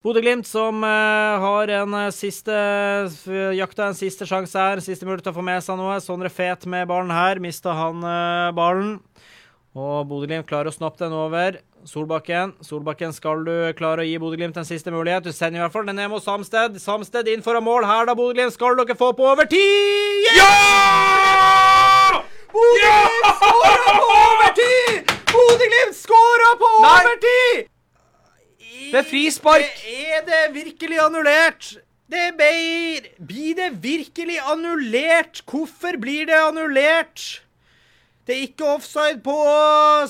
Bodø-Glimt som uh, har en uh, siste uh, jakta en siste sjanse her. Siste mulighet til å få med seg noe. Sondre Fet med ballen her. Mista han ballen. Og Bodø-Glimt klarer å snappe den over. Solbakken. Solbakken skal du klare å gi Bodø-Glimt en siste mulighet. Du sender i hvert fall den ned mot Samsted. Samsted inn foran mål her, da, Bodø-Glimt. Skal dere få på overtid? Ja! Bodø-Glimt skåra på overtid! Bodø-Glimt skåra på overtid! Det er frispark! Er det virkelig annullert? Det blir Blir det virkelig annullert? Hvorfor blir det annullert? Det er ikke offside på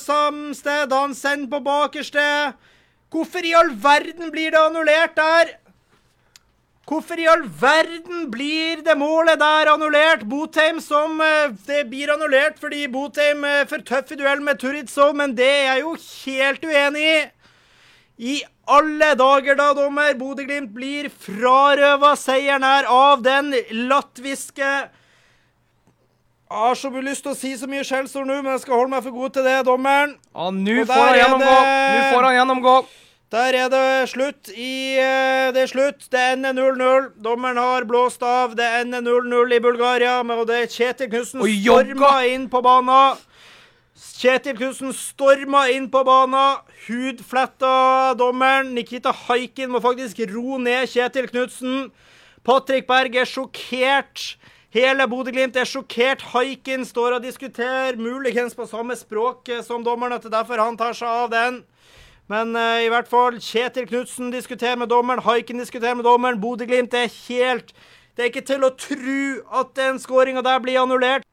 Samsted. Han sender på bakerste. Hvorfor i all verden blir det annullert der? Hvorfor i all verden blir det målet der annullert? Botheim som eh, Det blir annullert fordi Botheim er for tøff i duell med Turitzo, men det er jeg jo helt uenig i. I alle dager, da, dommer! Bodø-Glimt blir frarøva seieren her av den latviske Jeg har så mye lyst til å si så mye skjellsord nå, men jeg skal holde meg for god til det, dommeren. Ja, nå får han gjennomgå. Nå får han gjennomgå. Der er det slutt i eh, Det er slutt. Det ender 0-0. Dommeren har blåst av. Det ender 0-0 i Bulgaria, og det er Kjetil Knutsen storma inn på banen. Kjetil Knutsen storma inn på banen. Hudfletta dommeren. Nikita Haikin må faktisk ro ned Kjetil Knutsen. Patrick Berg er sjokkert. Hele Bodø-Glimt er sjokkert. Haikin står og diskuterer, muligens på samme språk som dommeren, at det er derfor han tar seg av den. Men uh, i hvert fall, Kjetil Knutsen diskuterer med dommeren, Haikin diskuterer med dommeren. Bodø-Glimt er helt Det er ikke til å tro at den skåringa der blir annullert.